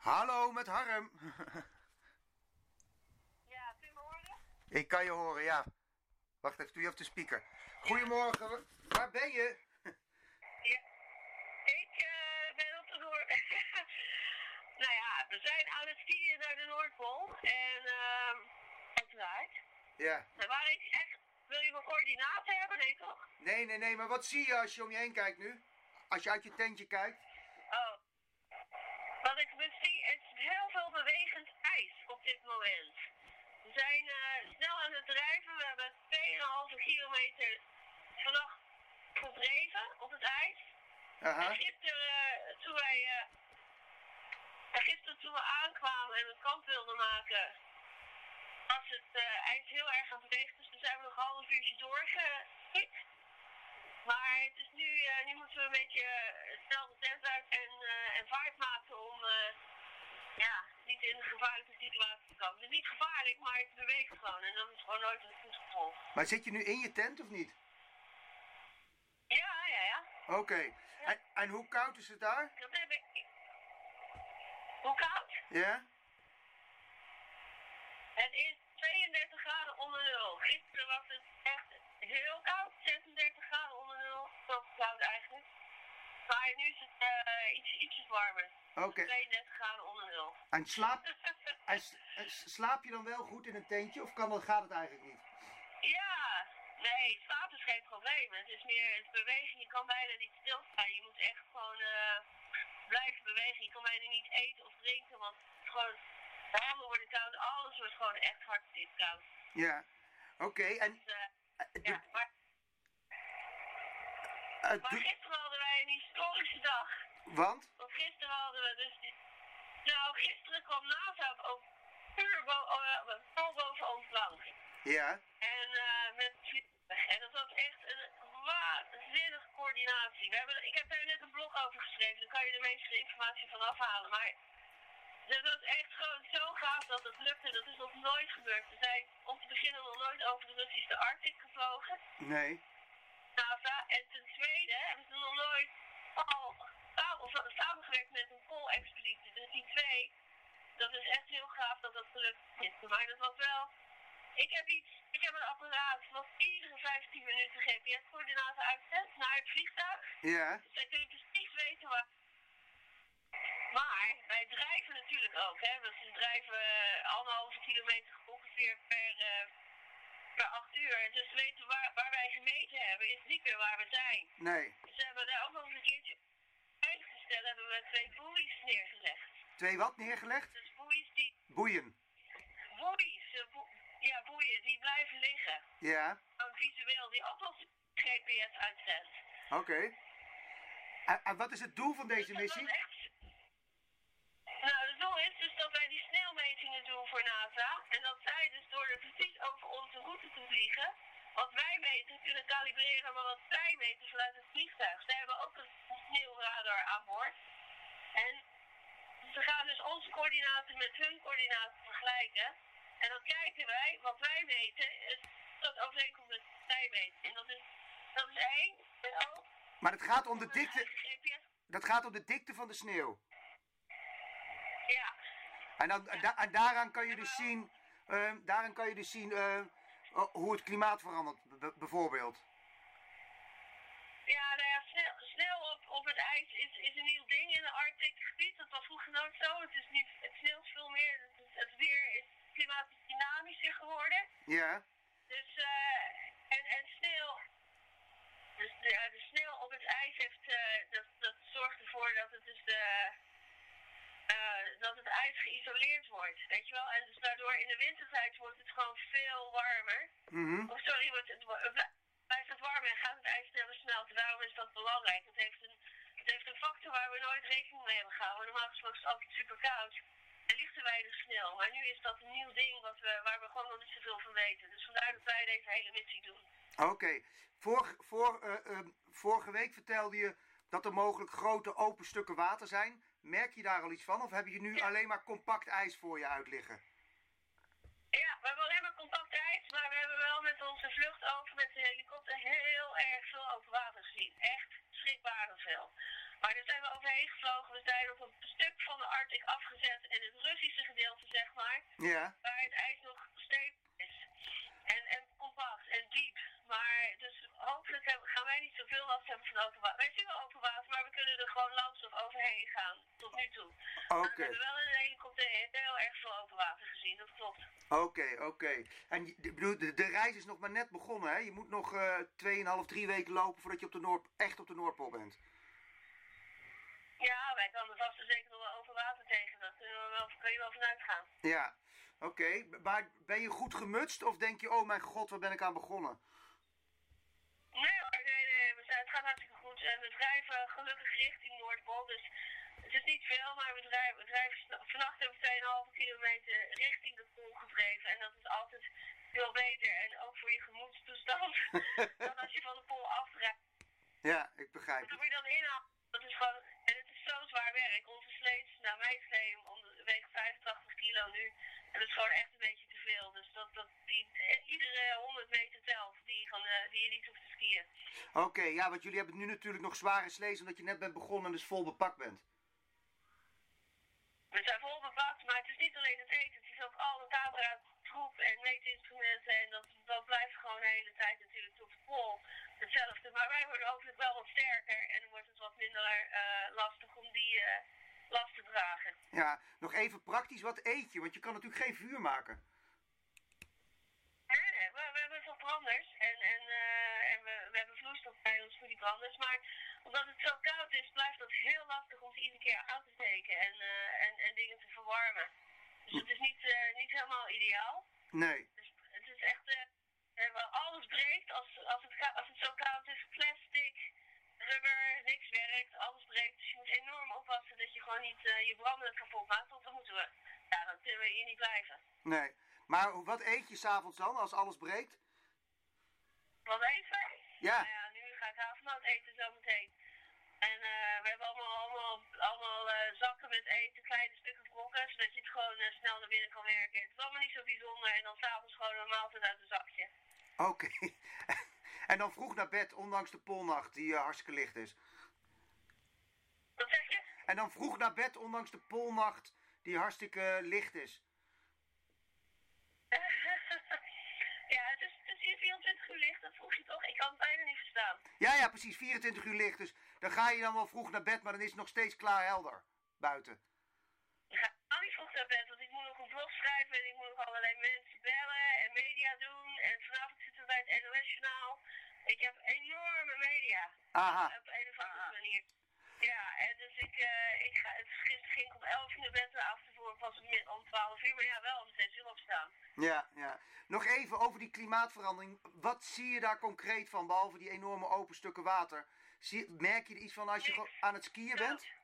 Hallo, met Harm. Ja, kun je me horen? Ik kan je horen, ja. Wacht even, doe je op de speaker. Goedemorgen, waar ben je? Ja. Ik eh, ben op de Noord... nou ja, we zijn aan het skiën naar de Noordpool. En, ehm uiteraard. Ja. Maar waar ik echt... Wil je mijn coördinaten hebben? Nee, toch? Nee, nee, nee, maar wat zie je als je om je heen kijkt nu? Als je uit je tentje kijkt? Oh. Wat ik dus zie is heel veel bewegend ijs op dit moment. We zijn eh, snel aan het drijven. We hebben 2,5 kilometer vannacht gedreven op het ijs. Aha. En gisteren, eh, toen wij, eh, gisteren toen we aankwamen en het kamp wilden maken, was het ijs heel erg aan bewegen. Dus toen zijn we nog een half uurtje doorgeskipt. Maar het is nu, nu moeten we een beetje snel de tent uit en, en vaart maken om ja, niet in een gevaarlijke situatie komen. Het is niet gevaarlijk, maar het beweegt gewoon en dat is gewoon nooit een goed gevolg. Maar zit je nu in je tent of niet? Ja, ja, ja. Oké. En, en hoe koud is het daar? Dat heb ik. Hoe koud? Ja? Het is 32 graden onder nul. Gisteren was het echt heel koud, 36 graden onder nul. Zo koud eigenlijk. Maar nu is het eh, iets, ietsjes warmer. Oké. 32 graden onder nul. En, slaap, en slaap je dan wel goed in een tentje of kan gaat het eigenlijk niet? ja, nee, slaap is geen probleem. Het is meer het bewegen. Je kan bijna niet stilstaan. Je moet echt gewoon eh, blijven bewegen. Je kan bijna niet eten of drinken, want het is gewoon, de handen worden koud. Alles wordt gewoon echt hartstikke koud. Ja. Oké, en... Dus, eh, eh, ja, maar Maar doe- gisteren hadden wij een historische dag. want? Want gisteren hadden we dus... Die... Nou, gisteren kwam NASA ook puur bo pal boven ons langs. Ja. En eh met. En dat was echt een waanzinnige coördinatie. We hebben, ik heb daar net een blog over geschreven. Daar kan je de meeste informatie van afhalen. Maar het was echt gewoon zo gaaf dat het lukte. Dat is nog nooit gebeurd. We zijn om te beginnen nog nooit over de Russische Arctic gevlogen. Nee. NASA. En ten tweede hebben ze nog nooit al samen- of samengewerkt met een Pool-expeditie. Dus die twee, dat is echt heel gaaf dat dat gelukt is. Maar dat was wel... Ik heb iets, ik heb een apparaat wat iedere 15 minuten GPS-coördinaten uitzet naar het vliegtuig. Ja. Dus dan kun je precies weten waar... Maar wij drijven natuurlijk ook, hè. Dus we drijven eh, anderhalve kilometer ongeveer per, eh, per acht uur. Dus we weten waar, waar wij gemeten hebben, is niet meer waar we zijn. Nee. Dus we hebben daar ook nog eens een keertje uitgesteld, hebben we twee boeies neergelegd. Twee wat neergelegd? Dus Boeien. boeies, eh, boe- ja boeien, die blijven liggen. Ja. Visueel, die ook GPS uitzet. Oké. En, en wat is het doel van deze Dus missie? echt- Nou, het doel is dus dat wij die sneeuwmetingen doen voor NASA. En dat zij dus door er precies over onze route te vliegen, wat wij meten, kunnen kalibreren met wat zij meten vanuit het vliegtuig. Zij hebben ook een sneeuwradar aan boord. En ze gaan dus onze coördinaten met hun coördinaten vergelijken. En dan kijken wij, wat wij meten, is dat overeenkomt met wat zij meten. En dat is, dat is één. En ook Maar het gaat om de dikte, dat gaat om de dikte van de sneeuw. Ja. En, dan, da- en daaraan kan je dus zien, eh, daaraan kan je dus zien eh, hoe het klimaat verandert, bijvoorbeeld. Ja, nou ja, snel, snel op, op het ijs is, is een nieuw ding Arctic gebied. Dat was vroeger nooit zo. Het, is nu, het sneeuwt veel meer. Het, het weer is klimatisch dynamischer geworden. Ja. Dus, eh en, en sneeuw, dus de, de sneeuw op het ijs heeft, eh, dat, dat zorgt ervoor dat het dus de, eh, dat het ijs geïsoleerd wordt, weet je wel. En dus daardoor in de wintertijd wordt het gewoon veel warmer. Mhm. Oh, sorry, wordt het, blijft het warm en gaat het ijs sneller smelten. Daarom is dat belangrijk. Het heeft een, het heeft een factor waar we nooit rekening mee hebben gehouden. Normaal gesproken is het altijd super koud. En ligt er weinig sneeuw. Maar nu is dat een nieuw ding wat we, waar we gewoon nog niet zoveel van weten. Dus vandaar dat wij deze hele missie doen. Oké. Vor, voor, eh, eh, vorige week vertelde je dat er mogelijk grote open stukken water zijn. Merk je daar al iets van? Of heb je nu Ja. alleen maar compact ijs voor je uitliggen? Ja, we hebben alleen maar compact ijs, maar we hebben wel met onze vlucht over met de helikopter heel erg veel open water gezien. Echt schrikbarend veel. Maar daar zijn we overheen gevlogen. We zijn op een stuk van de Arctic afgezet in het Russische gedeelte, zeg maar. Ja. Waar het ijs nog stevig is. En, en compact en diep. Maar dus hopelijk hebben- gaan wij niet zoveel last hebben van open water. Wij zien wel open water, maar we kunnen er gewoon langs of overheen gaan. Tot nu toe. Oké. Maar We hebben wel in de helikopter heel erg veel open water gezien, dat klopt. Oké, oké. En bedoel, de, de reis is nog maar net begonnen, hè? Je moet nog eh 2,5, 3 weken lopen voordat je op de Noord, echt op de Noordpool bent. Ja, wij komen vast en zeker nog wel open water tegen. Dat kunnen we wel, kun je wel vanuit gaan. Ja, oké. Maar ben je goed gemutst of denk je, oh mijn god, waar ben ik aan begonnen? Nee hoor, nee, nee, we zijn, het gaat hartstikke goed. En we drijven gelukkig richting Noordpool. Dus het is niet veel, maar we drijven, we drijven vannacht hebben we 2,5 kilometer richting de pool gedreven. En dat is altijd veel beter. En ook voor je gemoedstoestand dan als je van de pool afdrijft. Ja, ik begrijp Wat moet je dan inhalen? Dat is gewoon, en het is zo zwaar werk. Onze om de weegt 85 kilo nu. En dat is gewoon echt een beetje te veel. Dus dat, dat die, iedere 100 meter telt die, je gewoon, eh, die je niet hoeft te skiën. Oké, ja, want jullie hebben nu natuurlijk nog zware slees omdat je net bent begonnen en dus vol bepakt bent. We zijn vol bepakt, maar het is niet alleen het eten. Het is ook alle camera, troep en meetinstrumenten. En dat, dat blijft gewoon de hele tijd natuurlijk tot pol hetzelfde. Maar wij worden hopelijk wel wat sterker. En dan wordt het wat minder eh, lastig om die eh, last te dragen. Ja, nog even praktisch, wat eet je? Want je kan natuurlijk geen vuur maken. Nee, nee, we, we hebben veel branders. En, en, eh, en we, we hebben vloeistof bij ons voor die branders. Maar omdat het zo koud is, blijft het heel lastig om ze iedere keer aan te steken. En, en, en dingen te verwarmen. Dus het is niet, eh, niet helemaal ideaal. Nee. Dus het is echt, eh, alles breekt als, als, het, als het zo koud is. Plastic, rubber, niks werkt, alles breekt. Dus je moet enorm oppassen dat je gewoon niet eh, je branden kapot maakt. Want dan moeten we, ja, dan kunnen we hier niet blijven. Nee. Maar wat eet je s'avonds dan als alles breekt? Wat eten? Ja. Nou ja, nu ga ik havermout eten zometeen. En eh, we hebben allemaal, allemaal, allemaal eh, zakken met eten, kleine stukken brokken, zodat je het gewoon eh, snel naar binnen kan werken. Het is allemaal niet zo bijzonder en dan s'avonds gewoon een maaltijd uit een zakje. Oké. en dan vroeg naar bed, ondanks de polnacht die hartstikke licht is. Wat zeg je? En dan vroeg naar bed, ondanks de polnacht die hartstikke licht is. ja, het is, het is hier 24 uur licht, dat vroeg je toch? Ik kan het bijna niet verstaan. Ja, ja, precies. 24 uur licht. Dus dan ga je dan wel vroeg naar bed, maar dan is het nog steeds klaar helder. Buiten. Ik ga al niet vroeg naar bed, want ik moet nog een blog schrijven en ik moet nog allerlei mensen bellen en media doen. En vanavond zitten we bij het NOS-journaal. Ik heb enorme media. Aha. Op een of andere manier. Ja, en dus ik, eh, ik ga, het, gisteren ging ik om 11 uur naar bed, de avond ervoor pas om, om 12 uur, maar ja, wel om 6 uur opstaan. Ja, ja. Nog even over die klimaatverandering. Wat zie je daar concreet van, behalve die enorme open stukken water? Zie, merk je er iets van als je Niks. aan het skiën bent? Koud.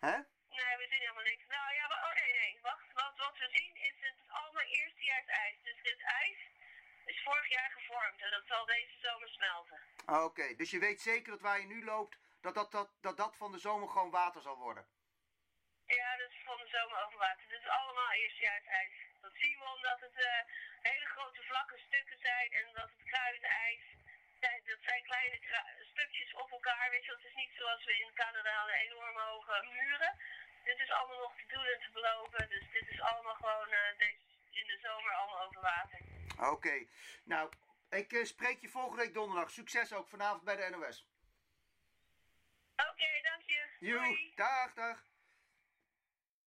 Hè? Nee, we zien helemaal niks. Nou ja, maar, oh nee, nee, wacht. Wat, wat we zien is het is allemaal eerstejaars ijs. Dus dit ijs is vorig jaar gevormd en dat zal deze zomer smelten. Oké, dus je weet zeker dat waar je nu loopt, dat dat, dat, dat dat van de zomer gewoon water zal worden. Ja, dat is van de zomer over water. Dit is allemaal eerstejaars ijs. Dat zien we omdat het eh, hele grote vlakke stukken zijn en dat het kruidijs. Zijn- Dat zijn kleine stukjes op elkaar, weet je. Het is niet zoals we in Canada hadden enorme hoge muren. Dit is allemaal nog te doen en te belopen. Dus dit is allemaal gewoon eh, deze, in de zomer allemaal over water. Oké, nou, ik eh, spreek je volgende week donderdag. Succes ook vanavond bij de NOS. Oké, dank je. Joe, dag, dag.